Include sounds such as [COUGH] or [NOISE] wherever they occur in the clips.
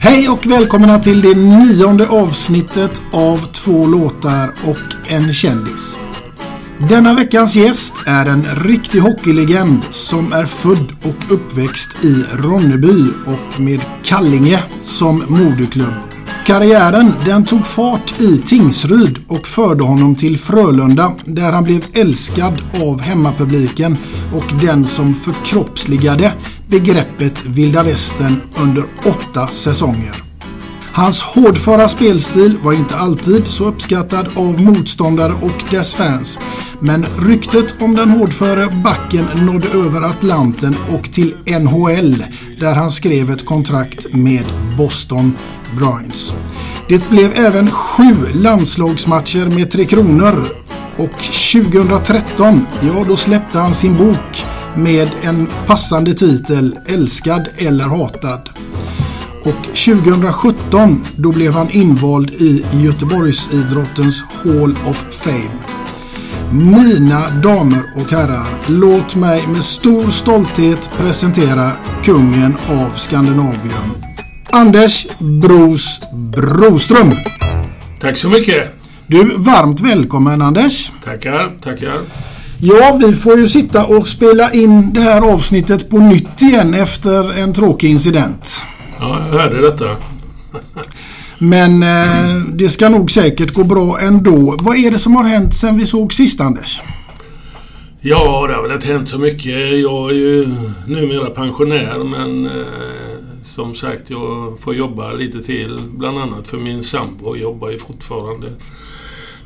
Hej och välkomna till det nionde avsnittet av två låtar och en kändis. Denna veckans gäst är en riktig hockeylegend som är född och uppväxt i Ronneby och med Kallinge som moderklubb. Karriären den tog fart i Tingsryd och förde honom till Frölunda där han blev älskad av hemmapubliken och den som förkroppsligade begreppet vilda västern under åtta säsonger. Hans hårdföra spelstil var inte alltid så uppskattad av motståndare och dess fans. Men ryktet om den hårdföre backen nådde över Atlanten och till NHL där han skrev ett kontrakt med Boston Bruins. Det blev även sju landslagsmatcher med Tre Kronor och 2013, ja då släppte han sin bok med en passande titel Älskad eller hatad. Och 2017 då blev han invald i Göteborgsidrottens Hall of Fame. Mina damer och herrar, låt mig med stor stolthet presentera kungen av Skandinavium. Anders Bros Broström. Tack så mycket. Du, varmt välkommen Anders. Tackar, tackar. Ja, vi får ju sitta och spela in det här avsnittet på nytt igen efter en tråkig incident. Ja, jag hörde detta. Men eh, det ska nog säkert gå bra ändå. Vad är det som har hänt sen vi såg sist Anders? Ja, det har väl inte hänt så mycket. Jag är ju numera pensionär men eh, som sagt jag får jobba lite till. Bland annat för min sambo jobbar ju fortfarande.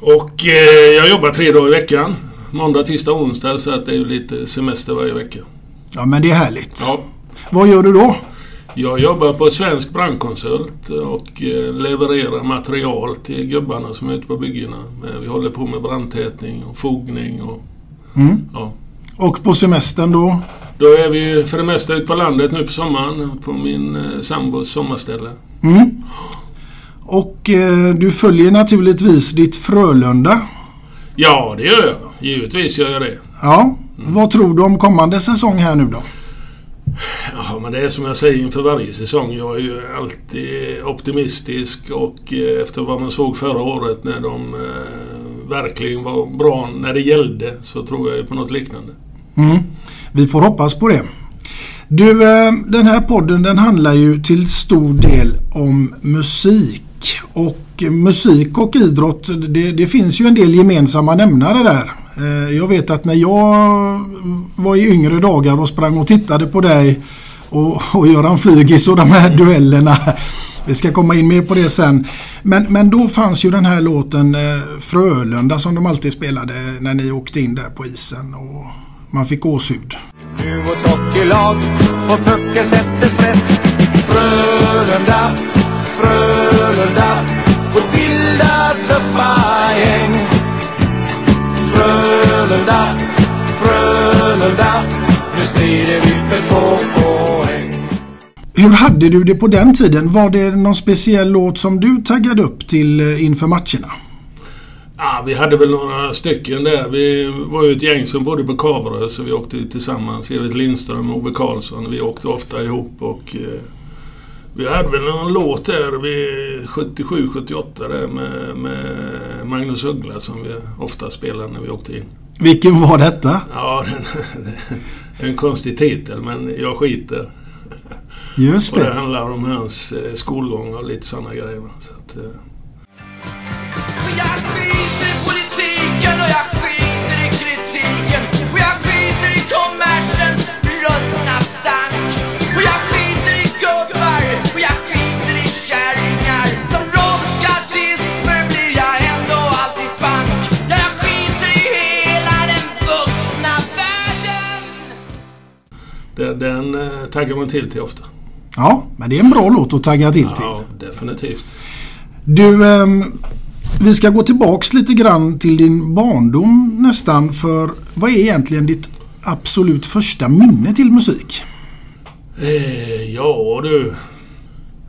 Och eh, jag jobbar tre dagar i veckan. Måndag, tisdag, onsdag så att det är ju lite semester varje vecka. Ja, men det är härligt. Ja. Vad gör du då? Jag jobbar på Svensk Brandkonsult och eh, levererar material till gubbarna som är ute på byggena. Eh, Vi håller på med brandtätning och fogning och... Ja. Och på semestern då? Då är vi för det mesta ute på landet nu på sommaren på min eh, sambos sommarställe. Och eh, du följer naturligtvis ditt Frölunda. Ja, det gör jag. Givetvis gör jag det. Ja. Vad tror du om kommande säsong här nu då? Ja, men det är som jag säger inför varje säsong. Jag är ju alltid optimistisk och eh, efter vad man såg förra året när de eh, verkligen var bra när det gällde så tror jag ju på något liknande. Vi får hoppas på det. Du, eh, den här podden den handlar ju till stor del om musik. Och musik och idrott, det, det finns ju en del gemensamma nämnare där. Eh, Jag vet att när jag var i yngre dagar och sprang och tittade på dig och, och Göran Flygis och de här duellerna. Vi ska komma in mer på det sen. Men, men då fanns ju den här låten eh, Frölunda som de alltid spelade när ni åkte in där på isen och man fick gåshud. Nu och hockeylag och pucken sätter sprätt. Frölunda, Frölunda, vårt vilda tuffa gäng. Frölunda, Frölunda, nu strider vi för två poäng. Hur hade du det på den tiden? Var det någon speciell låt som du taggade upp till eh, inför matcherna? Ja, vi hade väl några stycken där. Vi var ju ett gäng som bodde på Kaverö så vi åkte tillsammans. Evert Lindström och Ove Karlsson. Vi åkte ofta ihop och eh, vi hade väl någon låt där vid 77-78 där med, med Magnus Uggla som vi ofta spelade när vi åkte in. Vilken var detta? Ja, [LAUGHS] det är en konstig titel men jag skiter. Just Och det det. handlar om hans eh, skolgång och lite sådana grejer. Så att, den den eh, taggar man till till ofta. Ja, men det är en bra låt att tagga till till. Ja, definitivt. Du, ehm, vi ska gå tillbaks lite grann till din barndom nästan. För vad är egentligen ditt absolut första minne till musik? Eh, ja du.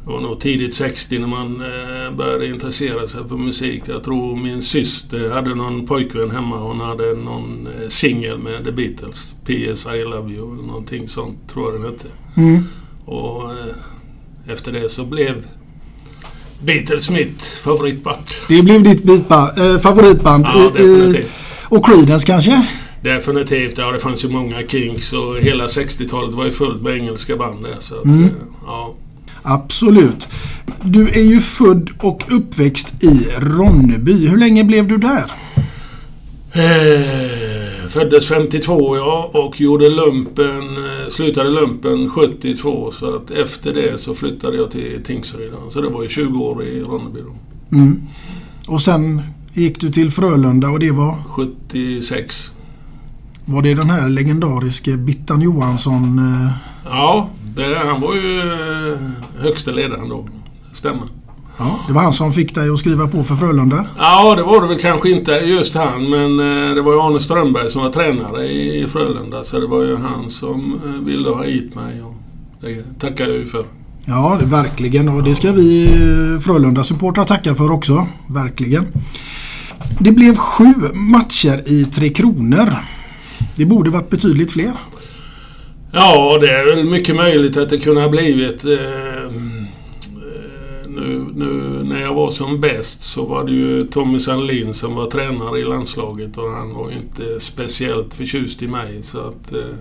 Det var nog tidigt 60 när man eh, började intressera sig för musik. Jag tror min syster hade någon pojkvän hemma. Hon hade någon eh, singel med The Beatles. P.S. I Love You eller någonting sånt tror jag den hette. Mm. Och eh, efter det så blev Beatles mitt favoritband. Det blev ditt bitba, eh, favoritband. Ja, definitivt. och Creedence kanske? Definitivt. Ja, det fanns ju många Kings och hela 60-talet var ju fullt med engelska band där. Så att, Mm. ja. Absolut. Du är ju född och uppväxt i Ronneby. Hur länge blev du där? Eh, föddes 52 ja och gjorde lumpen, eh, slutade lumpen 72 så att efter det så flyttade jag till Tingsryd. Så det var ju 20 år i Ronneby då. Mm. Och sen gick du till Frölunda och det var, 76. var det den här legendariske Bittan Johansson? Eh, Ja, det, han var ju eh, högsta ledaren då. Stämmer. ja, det var han som fick dig att skriva på för Frölunda? Ja, det var det väl kanske inte just han men eh, det var ju Arne Strömberg som var tränare i Frölunda så det var ju han som eh, ville ha hit mig och det tackar jag ju för. Ja, det, verkligen. Och det ska vi Frölunda-supportrar tacka för också. Verkligen. Det blev sju matcher i Tre Kronor. Det borde varit betydligt fler. Ja, det är väl mycket möjligt att det kunde ha blivit. Eh, eh, nu, nu när jag var som bäst så var det ju Tommy Sandlin som var tränare i landslaget och han var ju inte speciellt förtjust i mig. Så att, eh,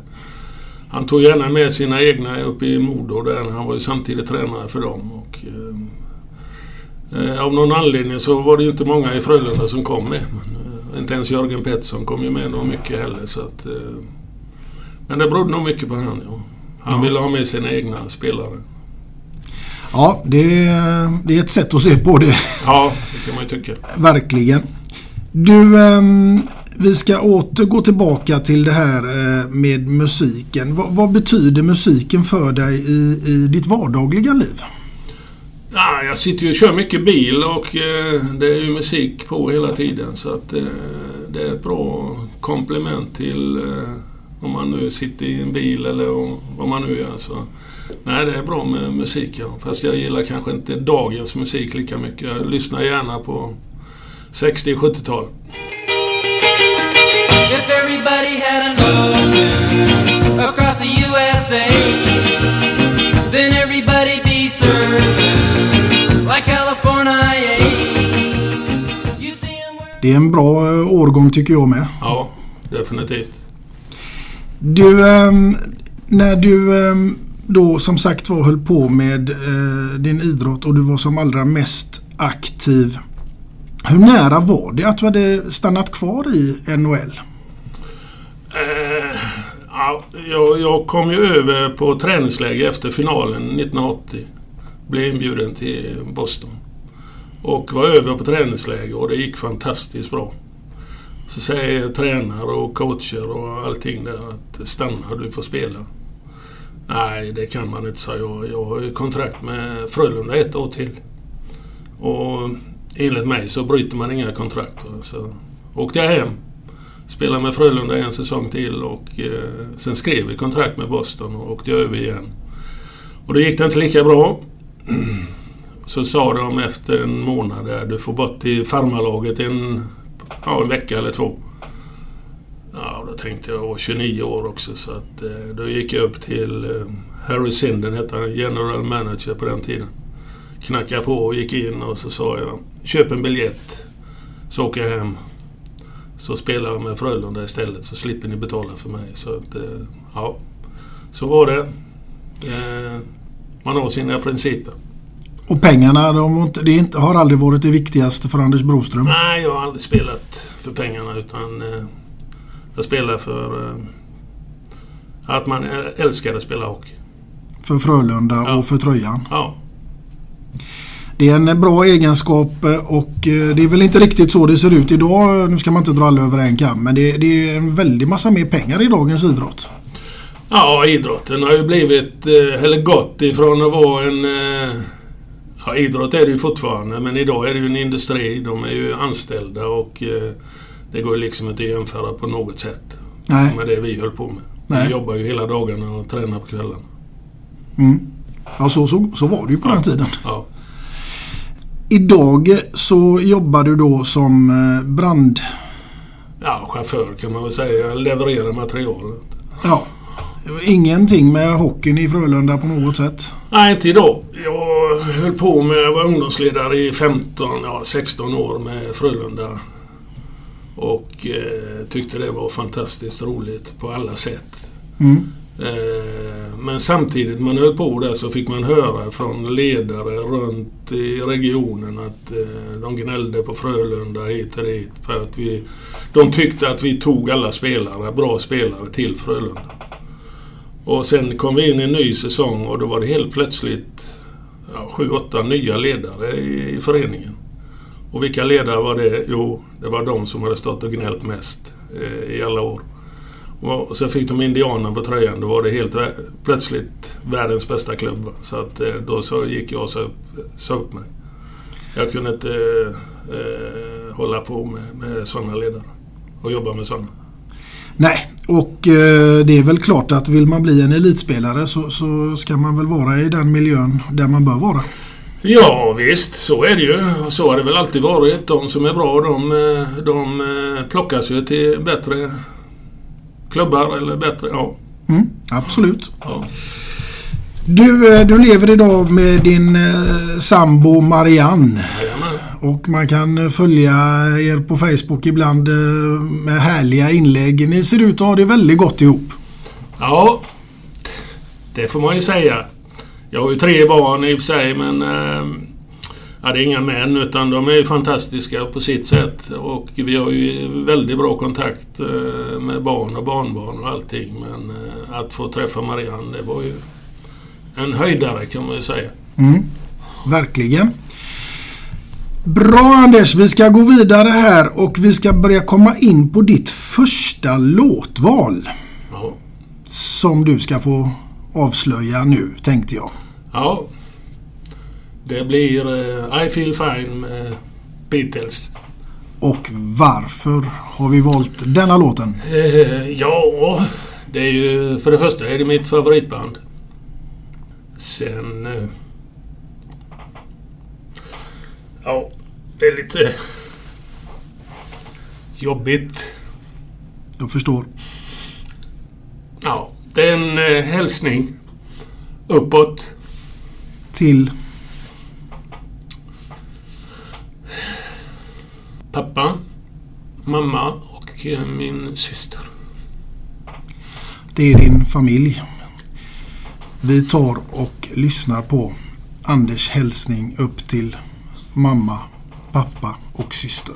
han tog gärna med sina egna upp i Modo där. Han var ju samtidigt tränare för dem. Och, eh, eh, av någon anledning så var det ju inte många i Frölunda som kom med. Men, eh, inte ens Jörgen Pettersson kom ju med någon mycket heller. Så att, eh, men det berodde nog mycket på han. Ja. Han Ja. ville ha med sina egna spelare. Ja, det, det är ett sätt att se på det. Ja, det kan man ju tycka. Verkligen. Du, ehm, vi ska återgå tillbaka till det här eh, med musiken. Vad, vad betyder musiken för dig i, i ditt vardagliga liv? Ja, jag sitter ju och kör mycket bil och eh, det är ju musik på hela tiden. Så att eh, det är ett bra komplement till eh, om man nu sitter i en bil eller om, vad man nu gör. Så. Nej, det är bra med musik ja. Fast jag gillar kanske inte dagens musik lika mycket. Jag lyssnar gärna på 60 70-tal. If everybody had an ocean across the USA, then everybody'd be surfing like California. You'd see 'em wearing Det är en bra eh, årgång tycker jag med. Ja, definitivt. Du, ehm, när du ehm, då som sagt var höll på med eh, din idrott och du var som allra mest aktiv. Hur nära var det att du hade stannat kvar i NHL? Eh, jag, jag kom ju över på träningsläger efter finalen 1980. Blev inbjuden till Boston. Och var över på träningsläger och det gick fantastiskt bra. Så säger tränare och coacher och allting där att stanna, du får spela. Nej, det kan man inte säga. Jag, jag har ju kontrakt med Frölunda ett år till. Och enligt mig så bryter man inga kontrakt. Så åkte jag hem. Spelade med Frölunda en säsong till och eh, sen skrev vi kontrakt med Boston och åkte över igen. Och då gick det inte lika bra. Så sa de efter en månad där, du får bort till farmarlaget en, ja, en vecka eller två. Ja, då tänkte jag, jag var 29 år också så att eh, då gick jag upp till eh, Harry Sinden, hette han, general manager på den tiden. Knackade på och gick in och så sa jag, köp en biljett så åker jag hem. Så spelar jag med Frölunda istället så slipper ni betala för mig. Så att, eh, ja, så var det. Eh, man har sina principer. Och pengarna, de, det inte- har aldrig varit det viktigaste för Anders Broström. Nej, jag har aldrig spelat för pengarna utan eh, jag spelar för eh, att man äl- älskar att spela hockey. För Frölunda Ja. och för tröjan. Ja, Det är en bra egenskap eh, och eh, det är väl inte riktigt så det ser ut idag. Nu ska man inte dra alla över en kam. Men det, det är en väldig massa mer pengar i dagens idrott. ja idrotten har ju blivit, eh, eller gått ifrån att vara en... Ja, idrott är det ju fortfarande men idag är det ju en industri. De är ju anställda och eh, det går ju liksom inte att jämföra på något sätt Nej. med det vi höll på med. Nej. Vi jobbar ju hela dagarna och tränar på kvällarna. Mm. Ja, så, så, så var det ju på den tiden. Ja. Idag så jobbar du då som eh, brand... ja, chaufför kan man väl säga. Jag levererar material. Ja. Ingenting med hockeyn i Frölunda på något sätt. Nej, inte idag. Jag höll på med, jag var ungdomsledare i 15, ja 16 år med Frölunda. Och eh, tyckte det var fantastiskt roligt på alla sätt. Mm. Eh, men samtidigt man höll på där så fick man höra från ledare runt i regionen att eh, de gnällde på Frölunda hit och dit. För att vi, de tyckte att vi tog alla spelare, bra spelare, till Frölunda. Och sen kom vi in i en ny säsong och då var det helt plötsligt ja, sju, åtta nya ledare i, i föreningen. Och vilka ledare var det? Jo, det var de som hade stått och gnällt mest eh, i alla år. Och så fick de Indianerna på tröjan. Då var det helt plötsligt världens bästa klubb. Så att eh, då så gick jag och sa upp, sa upp mig. Jag kunde inte eh, eh, hålla på med, med sådana ledare och jobba med sådana. Nej, och eh, det är väl klart att vill man bli en elitspelare så, så ska man väl vara i den miljön där man bör vara. Ja visst, så är det ju. Så har det väl alltid varit. De som är bra de, eh, de eh, plockas ju till bättre klubbar eller bättre... Ja. Mm, absolut. ja. Du, du lever idag med din eh, sambo Marianne. Jajamän. Och man kan följa er på Facebook ibland eh, med härliga inlägg. Ni ser ut att ha det väldigt gott ihop. Ja, det får man ju säga. Jag har ju tre barn i och för sig men... Eh, ja, det är inga män utan de är ju fantastiska på sitt sätt. Och vi har ju väldigt bra kontakt eh, med barn och barnbarn och allting. Men att få träffa Marianne, det var ju en höjdare kan man ju säga. Mm, verkligen. Bra Anders, vi ska gå vidare här och vi ska börja komma in på ditt första låtval. Ja. Som du ska få avslöja nu, tänkte jag. Ja. Det blir eh, I feel fine med Beatles. Och varför har vi valt denna låten? Eh, ja, det är ju... För det första är det mitt favoritband. Sen... Eh, ja, det är lite jobbigt. Jag förstår. Ja, det är en eh, hälsning uppåt. Till Pappa, mamma och eh, min syster. det är din familj. Vi tar och lyssnar på Anders hälsning upp till mamma, pappa och syster.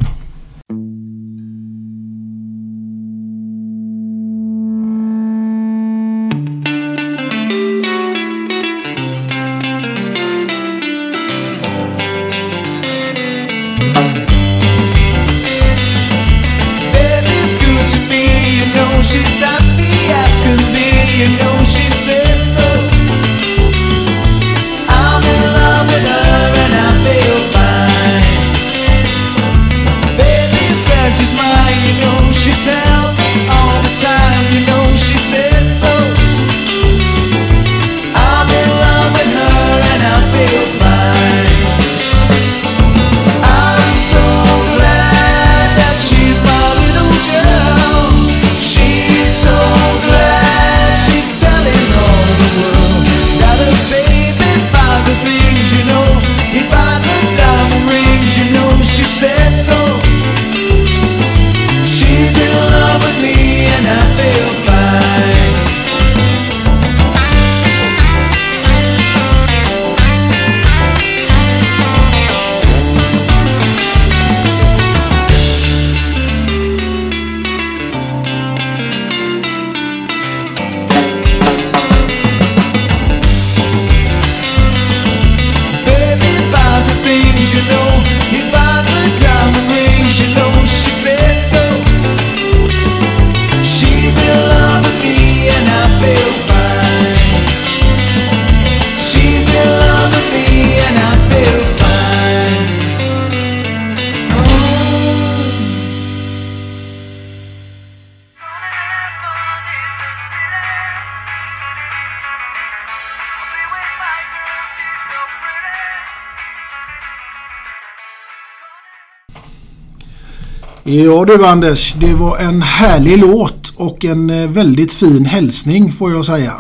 Ja du Anders, det var en härlig låt och en eh, väldigt fin hälsning får jag säga.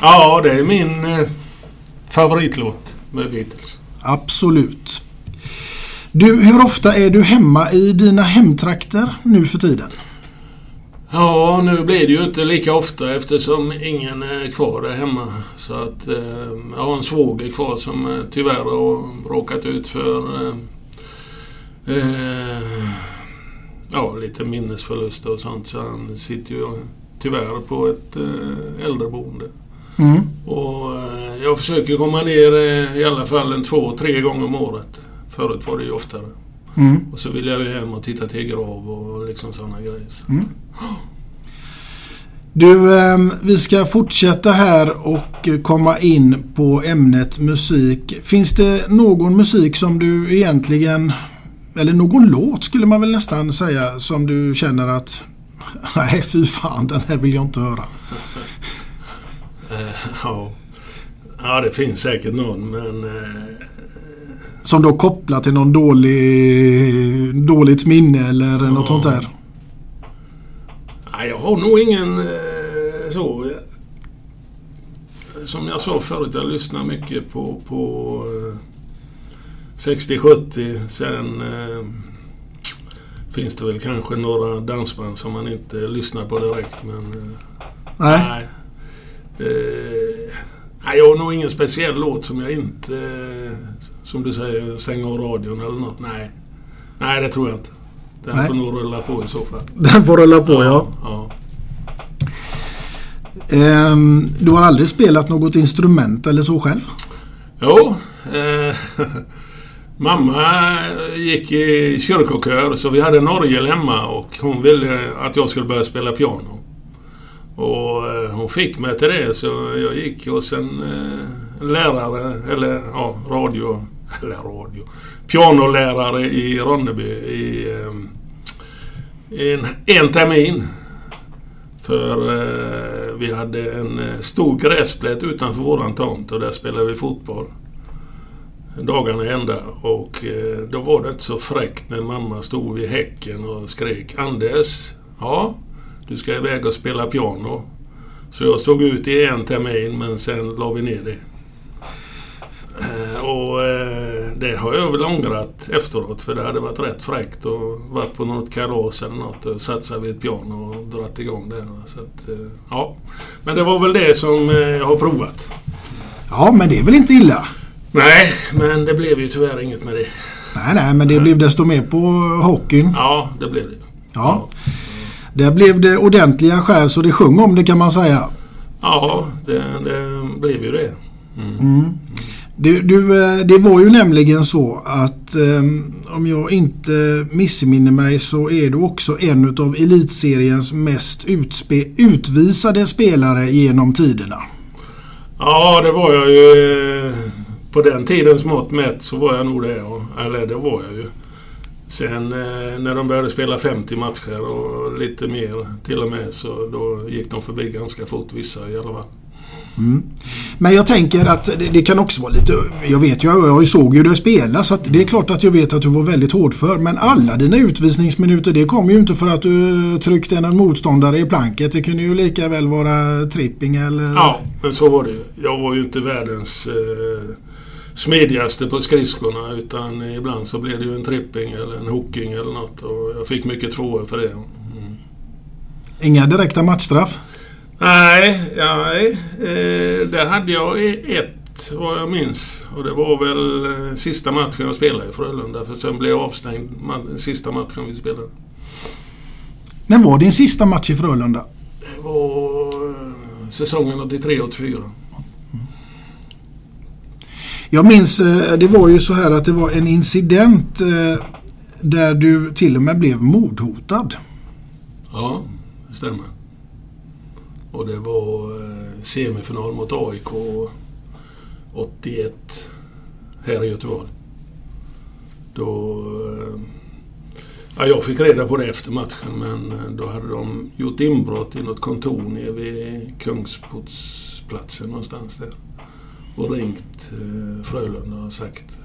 Ja, det är min eh, favoritlåt med Beatles. Absolut. Du, hur ofta är du hemma i dina hemtrakter nu för tiden? Ja, nu blir det ju inte lika ofta eftersom ingen är kvar där hemma. Så att eh, jag har en svåger kvar som eh, tyvärr har råkat ut för eh, ja, lite minnesförluster och sånt. Så han sitter ju tyvärr på ett eh, äldreboende. Mm. Och eh, jag försöker komma ner eh, i alla fall en två, tre gånger om året. Förut var det ju oftare. Mm. Och så vill jag ju hem och titta till grav och liksom sådana grejer. Så. Du, ehm, vi ska fortsätta här och komma in på ämnet musik. Finns det någon musik som du egentligen, eller någon låt skulle man väl nästan säga, som du känner att nej fy fan den här vill jag inte höra. Eh, ja. ja, det finns säkert någon men eh, Som då kopplar till någon dålig, dåligt minne eller något sånt där. nej, jag har nog ingen eh, så. Som jag sa förut, jag lyssnar mycket på, på 60-70. Sen eh, finns det väl kanske några dansband som man inte lyssnar på direkt. Men eh, Nej. nej. Eh, jag har nog ingen speciell låt som jag inte, eh, som du säger, stänger av radion eller något. Nej, nej det tror jag inte. Den Nej. får nog rulla på i så fall. [LAUGHS] Den får rulla på ja. ja. Ehm, du har aldrig spelat något instrument eller så själv? Jo, eh, [LAUGHS] mamma gick i kyrkokör så vi hade en orgel hemma och hon ville att jag skulle börja spela piano. Och eh, hon fick mig till det så jag gick hos en eh, lärare, eller ja, radio, [LAUGHS] eller radio, pianolärare i Ronneby i eh, en, en termin. För eh, vi hade en stor gräsplätt utanför våran tomt och där spelade vi fotboll. Dagarna ända. Och eh, då var det inte så fräckt när mamma stod vid häcken och skrek Anders, ja, du ska iväg och spela piano. Så jag stod ut i en termin men sen la vi ner det. Eh, och eh, det har jag väl ångrat efteråt för det hade varit rätt fräckt och varit på något kalas eller något och satsat vid ett piano och dratt igång det. Så att, ja. Men det var väl det som jag har provat. Ja, men det är väl inte illa? Nej, men det blev ju tyvärr inget med det. Nej, nej, men det blev desto mer på hockeyn. Ja, det blev det. Ja. Där blev det ordentliga skär så det sjöng om det kan man säga. Ja, det, det blev ju det. Du, du, eh, det var ju nämligen så att eh, om jag inte missminner mig så är du också en av elitseriens mest utspe, utvisade spelare genom tiderna. Ja, det var jag ju. På den tidens mått mätt så var jag nog det. ja. Eller det var jag ju. Sen eh, när de började spela 50 matcher och lite mer till och med så då gick de förbi ganska fort vissa i alla fall. Men jag tänker att det, det kan också vara lite... Jag vet ju, jag såg ju dig spela så att det är klart att jag vet att du var väldigt hård för. Men alla dina utvisningsminuter det kom ju inte för att du tryckte en motståndare i planket. Det kunde ju lika väl vara tripping eller... Ja, men så var det. Jag var ju inte världens eh, smidigaste på skridskorna utan ibland så blev det ju en tripping eller en hooking eller något och jag fick mycket tvåor för det. Inga direkta matchstraff. Nej, nej. Eh, där hade jag i ett vad jag minns. Och det var väl eh, sista matchen jag spelade i Frölunda. För sen blev jag avstängd sista matchen vi spelade. När var din sista match i Frölunda? Det var eh, säsongen 83-84. Jag minns, eh, det var ju så här att det var en incident eh, där du till och med blev mordhotad. Ja, det stämmer. Och det var eh, semifinal mot AIK 81 här i Göteborg. Då... Ja, jag fick reda på det efter matchen men då hade de gjort inbrott i något kontor nere vid Kungsportsplatsen någonstans där. Och ringt eh, Frölunda och sagt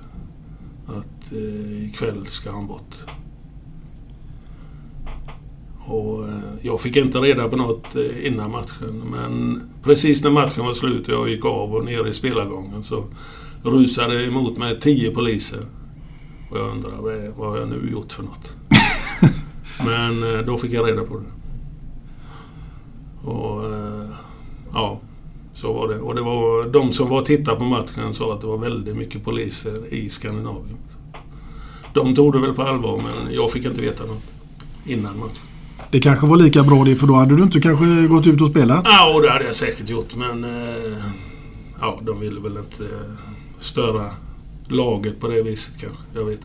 att eh, ikväll ska han bort. Och eh, jag fick inte reda på något eh, innan matchen men precis när matchen var slut och jag gick av och ner i spelargången så rusade emot mig tio poliser. Och jag undrar vad, är- vad har jag nu gjort för något? [LAUGHS] men eh, då fick jag reda på det. Och eh, ja, så var det. Och det var de som var och tittade på matchen sa att det var väldigt mycket poliser i Skandinavien. De tog det väl på allvar men jag fick inte veta något innan matchen. Det kanske var lika bra det för då hade du inte kanske gått ut och spelat. Ja, och det hade jag säkert gjort men eh, ja, de ville väl inte eh, störa laget på det viset kanske. Jag vet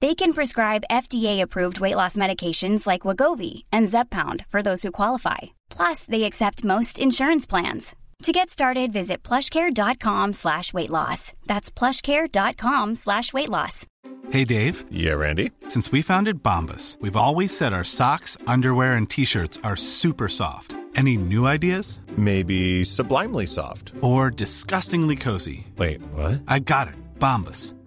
They can prescribe FDA-approved weight loss medications like Wagovi and Zepbound for those who qualify. Plus, they accept most insurance plans. To get started, visit plushcare.com slash weight loss. That's plushcare.com slash weight loss. Hey Dave. Yeah, Randy. Since we founded Bombus, we've always said our socks, underwear, and t-shirts are super soft. Any new ideas? Maybe sublimely soft. Or disgustingly cozy? Wait, what? I got it. Bombus.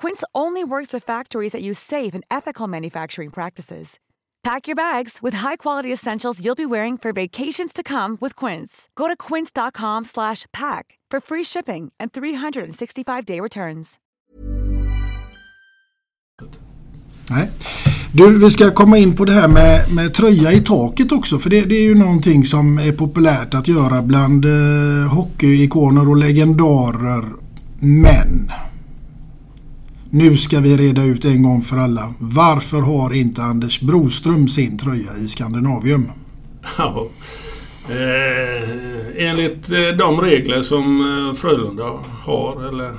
Quince only works with factories that use safe and ethical manufacturing practices. Pack your bags with high-quality essentials you'll be wearing for vacations to come with Quince. Go to quince.com slash pack for free shipping and 365-day returns. Nej. Du, vi ska komma in på det här med, med tröja i taket också. För det, det är ju någonting som är populärt att göra bland eh, hockeyikoner och legendarer. Men nu ska vi reda ut en gång för alla. Varför har inte Anders Broström sin tröja i Skandinavium? Ja. Eh, enligt eh, de regler som eh, Frölunda har eller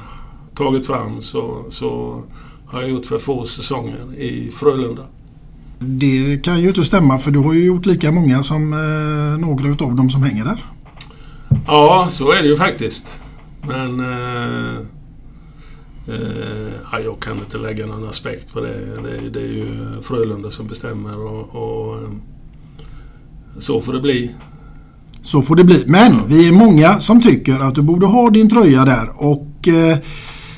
tagit fram så, så har jag gjort för få säsonger i Frölunda. Det kan ju inte stämma för du har ju gjort lika många som eh, några utav dem som hänger där. Ja, så är det ju faktiskt. Men eh, eh, ja, jag kan inte lägga någon aspekt på det. Det, det är ju Frölunda som bestämmer och, och eh, så får det bli. Så får det bli. Men vi är många som tycker att du borde ha din tröja där och eh,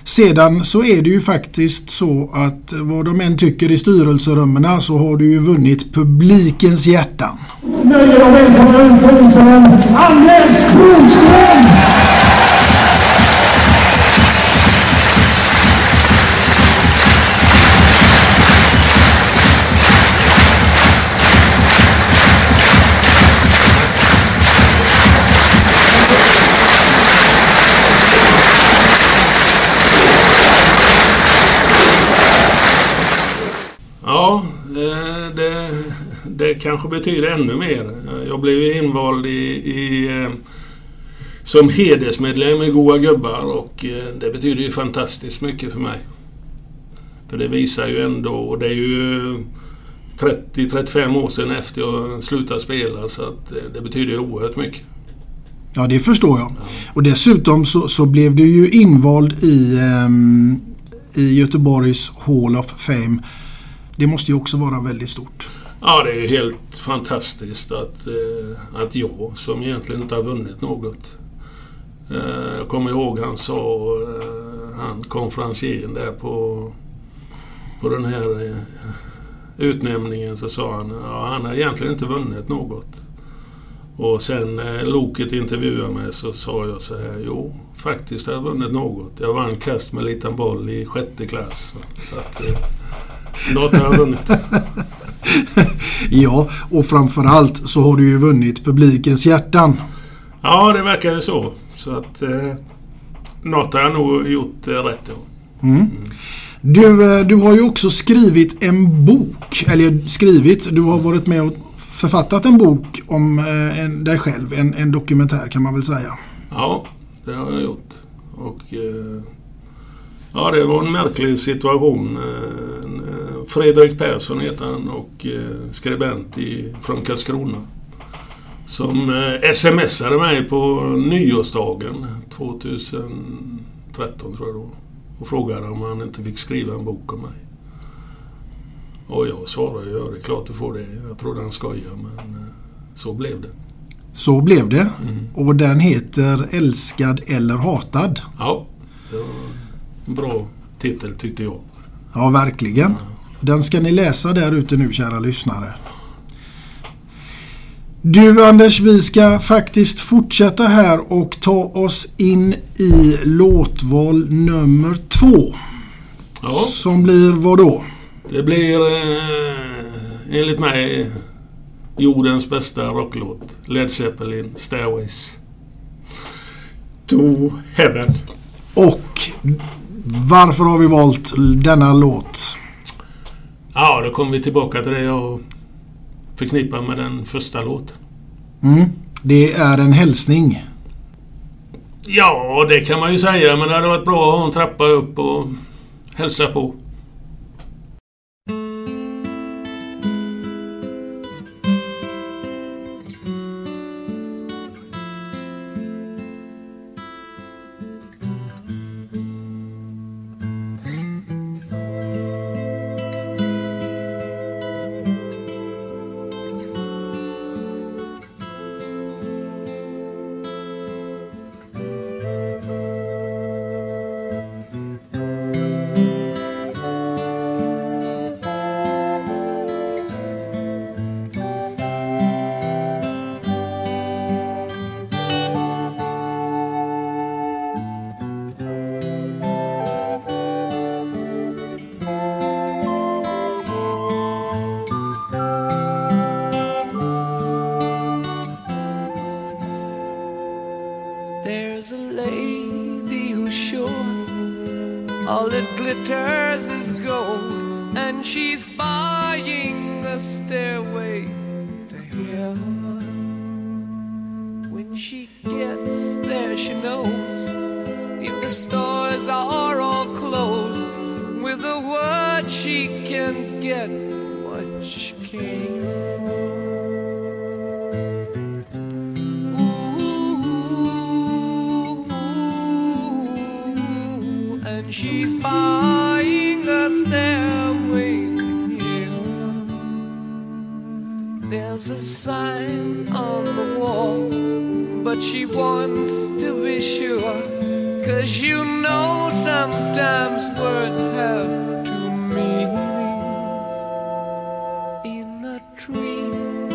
sedan så är det ju faktiskt så att vad de än tycker i styrelserummen så har du ju vunnit publikens hjärtan. Nöjer och välkomna ut på isen, Anders Broström! Det kanske betyder ännu mer. Jag blev invald i, i eh, som hedersmedlem i Goa Gubbar och eh, det betyder ju fantastiskt mycket för mig. För det visar ju ändå, och det är ju 30-35 år sedan efter jag slutade spela så att eh, det betyder ju oerhört mycket. Ja, det förstår jag. Och dessutom så, så blev du ju invald i, um, i Göteborgs Hall of Fame. Det måste ju också vara väldigt stort. Ja, det är ju helt fantastiskt att, eh, att jag, som egentligen inte har vunnit något. Eh, jag kommer ihåg han sa, eh, han konferencieren där på, på den här utnämningen så sa han ja, han har egentligen inte vunnit något. Och sen när Loket intervjuade mig så sa jag så här, jo faktiskt har jag vunnit något. Jag vann kast med liten boll i sjätte klass. Så att, eh, något har jag vunnit. [LAUGHS] [LAUGHS] Ja, och framförallt så har du ju vunnit publikens hjärtan. Ja, det verkar ju så. Så att eh, något har jag nog gjort eh, rätt då. Mm. Du, eh, du har ju också skrivit en bok. Eller skrivit, du har varit med och författat en bok om eh, en, dig själv. En, en dokumentär kan man väl säga. Ja, det har jag gjort. Och eh, ja, det var en märklig situation. Fredrik Persson heter han och eh, skribent i, från Karlskrona. Som eh, smsade mig på nyårsdagen 2013 tror jag då. Och frågade om han inte fick skriva en bok om mig. Och jag svarade ja det är klart du får det. Jag trodde han skojade men eh, så blev det. Så blev det. Och den heter Älskad eller hatad. Ja, det var en bra titel tyckte jag. Ja, verkligen. Den ska ni läsa där ute nu kära lyssnare. Du Anders, vi ska faktiskt fortsätta här och ta oss in i låtval nummer två. Ja. Som blir vad då? Det blir eh, enligt mig jordens bästa rocklåt. Led Zeppelin, Stairways. To Heaven. Och varför har vi valt denna låt? Ja, då kommer vi tillbaka till det jag förknippar med den första låten. Mm. Det är en hälsning. Ja, det kan man ju säga, men det hade varit bra att ha en trappa upp och hälsa på. She's buying the stairway to heaven. When she gets there, she knows if the stores are all closed, with a word she can get what she came but she wants to be sure. Cause you know sometimes words have two meanings. In a tree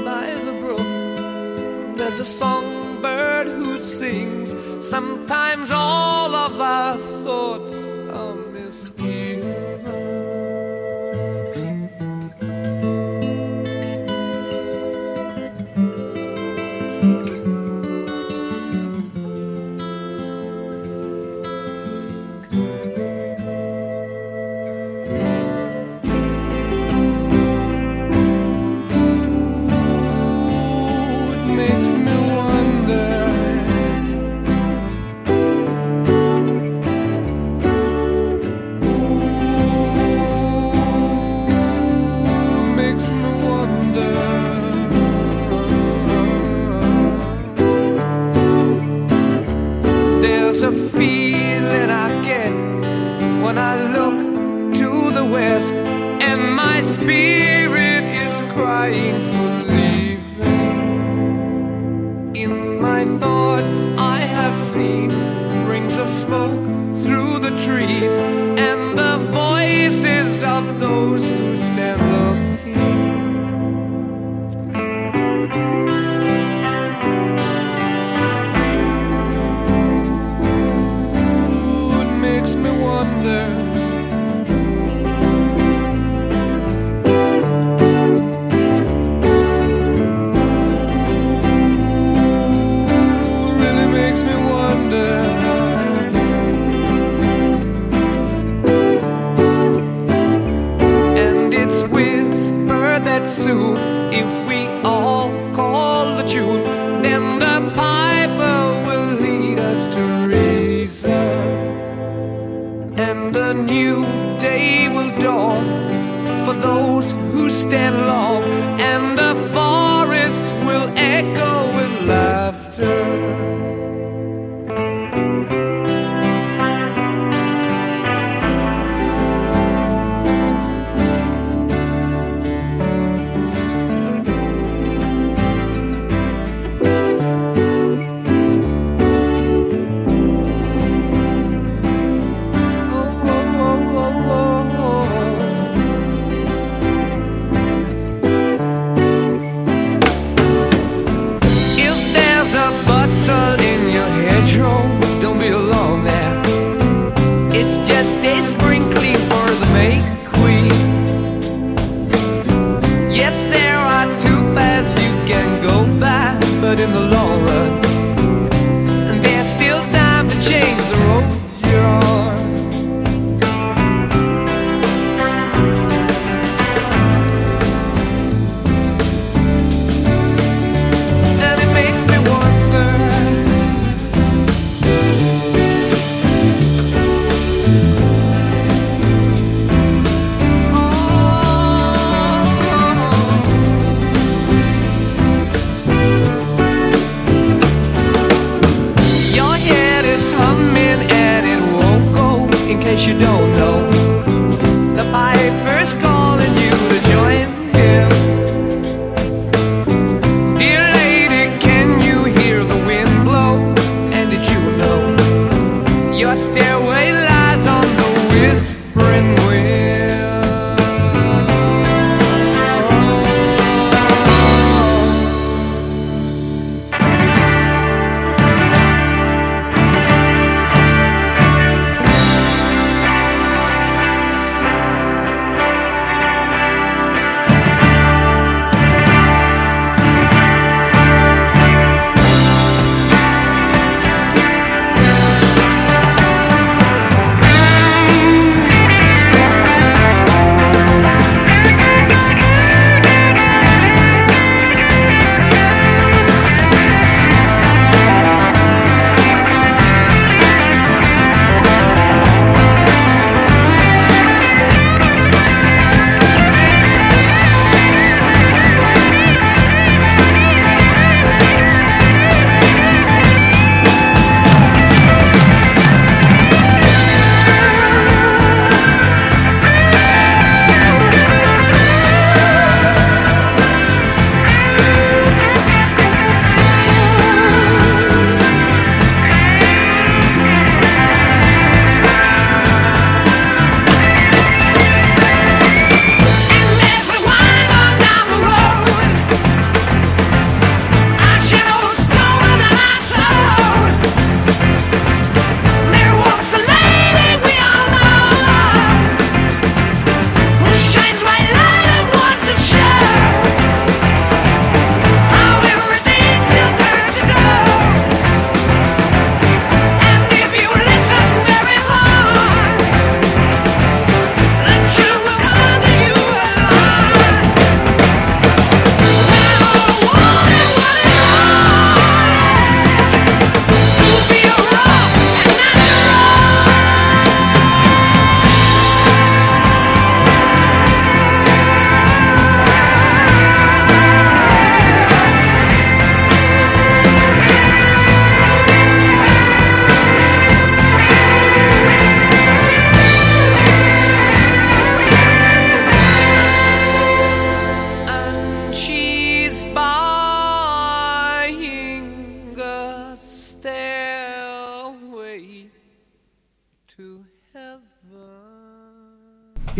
by the brook, there's a songbird who sings. Sometimes all of our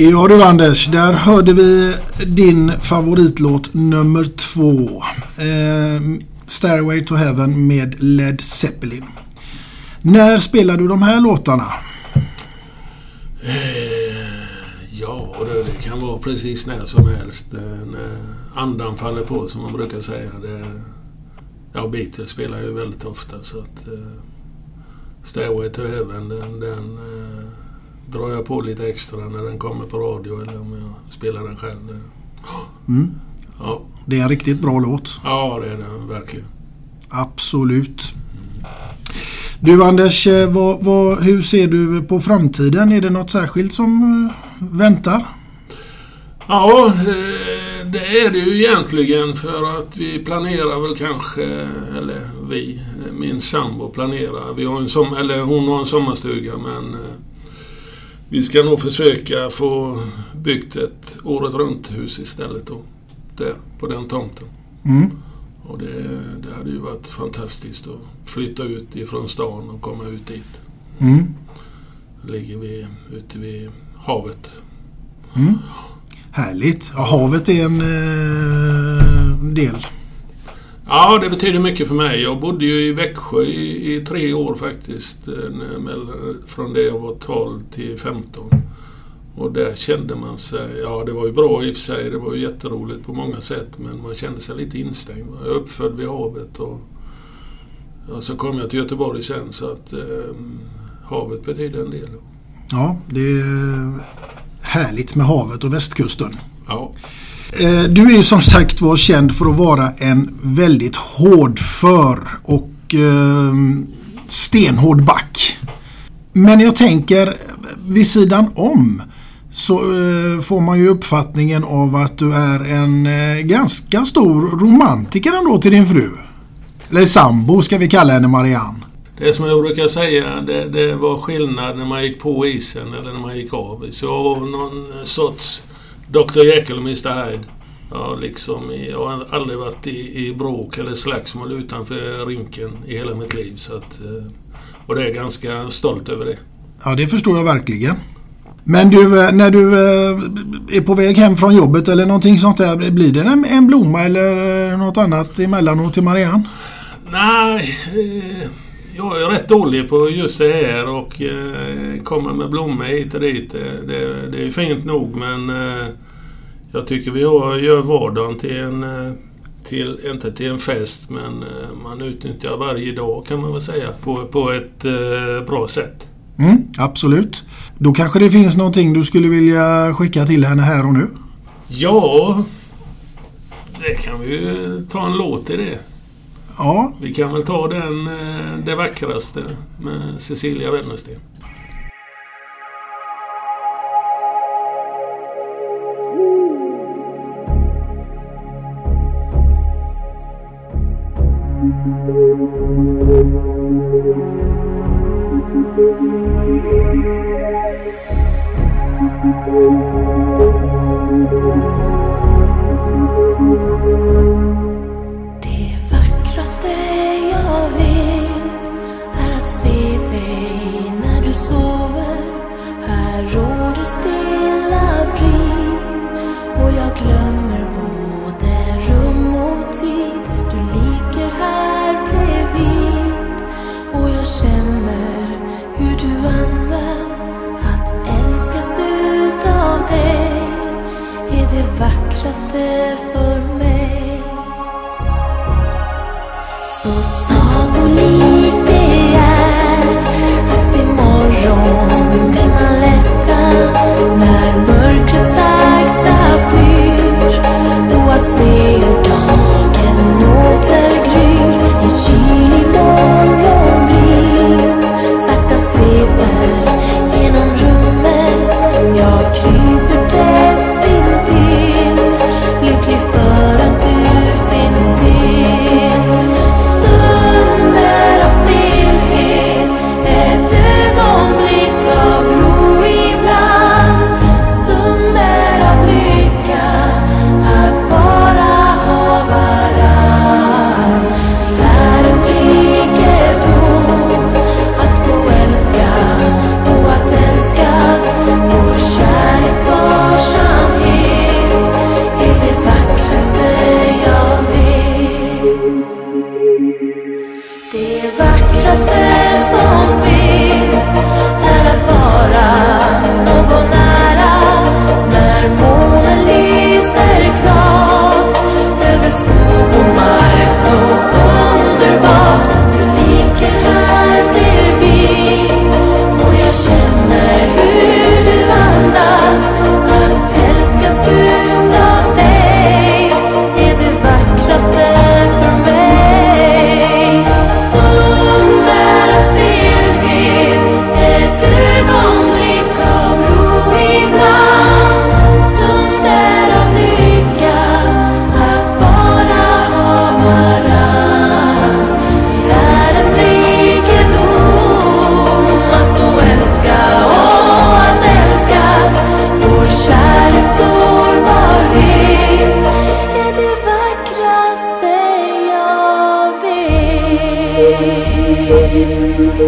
Ja du Anders, där hörde vi din favoritlåt nummer två. Eh, Stairway to Heaven med Led Zeppelin. När spelar du de här låtarna? Eh, ja, det, det kan vara precis när som helst. Eh, när andan faller på som man brukar säga. Det, ja, Beatles spelar ju väldigt ofta så att eh, Stairway to Heaven den, den eh, drar jag på lite extra när den kommer på radio eller om jag spelar den själv. Det- Mm. Ja, Det är en riktigt bra låt. ja det är den verkligen. Absolut. Du Anders, eh, vad, vad, hur ser du på framtiden? Är det något särskilt som eh, väntar? Ja, eh, det är det ju egentligen för att vi planerar väl kanske, eller vi, min sambo planerar. Vi har en som, eller hon har en sommarstuga men vi ska nog försöka få byggt ett året runt hus istället då. Där, på den tomten. Mm. Och det, det hade ju varit fantastiskt att flytta ut ifrån stan och komma ut dit. Mm. Ligger vi ute vid havet. Mm. Härligt. Ja, havet är en eh, del. Ja, det betyder mycket för mig. Jag bodde ju i Växjö i, i tre år faktiskt. eh, mellan- Från det jag var 12 till 15. Och där kände man sig... Ja, det var ju bra i och för sig. Det var ju jätteroligt på många sätt. Men man kände sig lite instängd. Jag är uppfödd vid havet och... Ja, så kom jag till Göteborg sen så att eh, havet betyder en del. Ja, det är härligt med havet och västkusten. Ja. Eh, Du är ju som sagt var känd för att vara en väldigt hårdför och eh, stenhård back. Men jag tänker vid sidan om så eh, får man ju uppfattningen av att du är en eh, ganska stor romantiker ändå till din fru. Eller sambo ska vi kalla henne Marianne. Det som jag brukar säga, det, det var skillnad när man gick på isen eller när man gick av. Så jag var någon sorts Dr Jekyll och Mr Hyde. Ja, liksom, jag har aldrig varit i, i bråk eller slagsmål utanför rinken i hela mitt liv. Så att, eh, och det är ganska stolt över det. Ja, det förstår jag verkligen. Men du, eh, när du eh, är på väg hem från jobbet eller någonting sånt där, blir det en, en blomma eller något annat emellanåt till Marianne? Nej, eh, jag är rätt dålig på just det här och eh, kommer med blommor hit och dit. Det, det, det är fint nog men eh, jag tycker vi har, gör vardagen till en, eh, till, inte till en fest men eh, man utnyttjar varje dag kan man väl säga på, på ett eh, bra sätt. Mm, absolut. Då kanske det finns någonting du skulle vilja skicka till henne här och nu? Ja, det kan vi ju ta en låt i det. Ja, Vi kan väl ta den eh, Det vackraste med Cecilia Wennersten. Du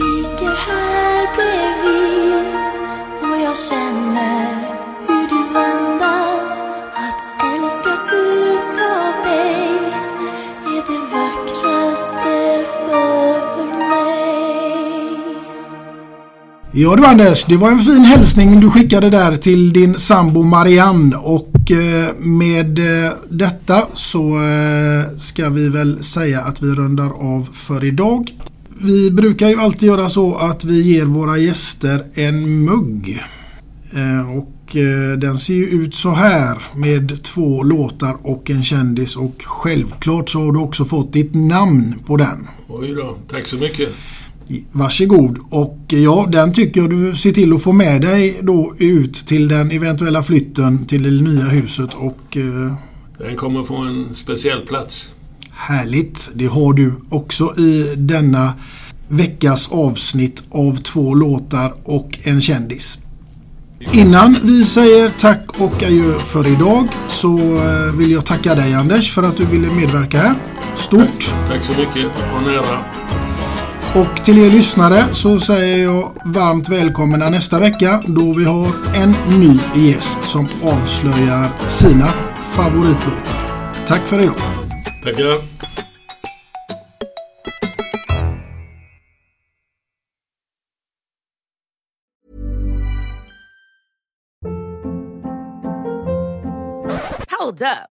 ligger här bredvid och jag känner hur du andas. Att älskas utav dig är det vackraste för mig. Ja du Anders, det var en fin hälsning du skickade där till din sambo Marianne och Eh, med eh, detta så eh, ska vi väl säga att vi rundar av för idag. Vi brukar ju alltid göra så att vi ger våra gäster en mugg. Och den ser ju ut så här med två låtar och en kändis och självklart så har du också fått ditt namn på den. Oj då, tack så mycket. Varsågod. Och ja, den tycker jag du ser till att få med dig då ut till den eventuella flytten till det nya huset och eh, Den kommer få en speciell plats. härligt. Det har du också i denna veckas avsnitt av två låtar och en kändis. Innan vi säger tack och adjö för idag så eh, vill jag tacka dig Anders för att du ville medverka här. Stort! Tack så mycket. Var nära. Och till er lyssnare så säger jag varmt välkomna nästa vecka då vi har en ny gäst som avslöjar sina favoritlåtar. Tack för idag! Tackar. Hold up.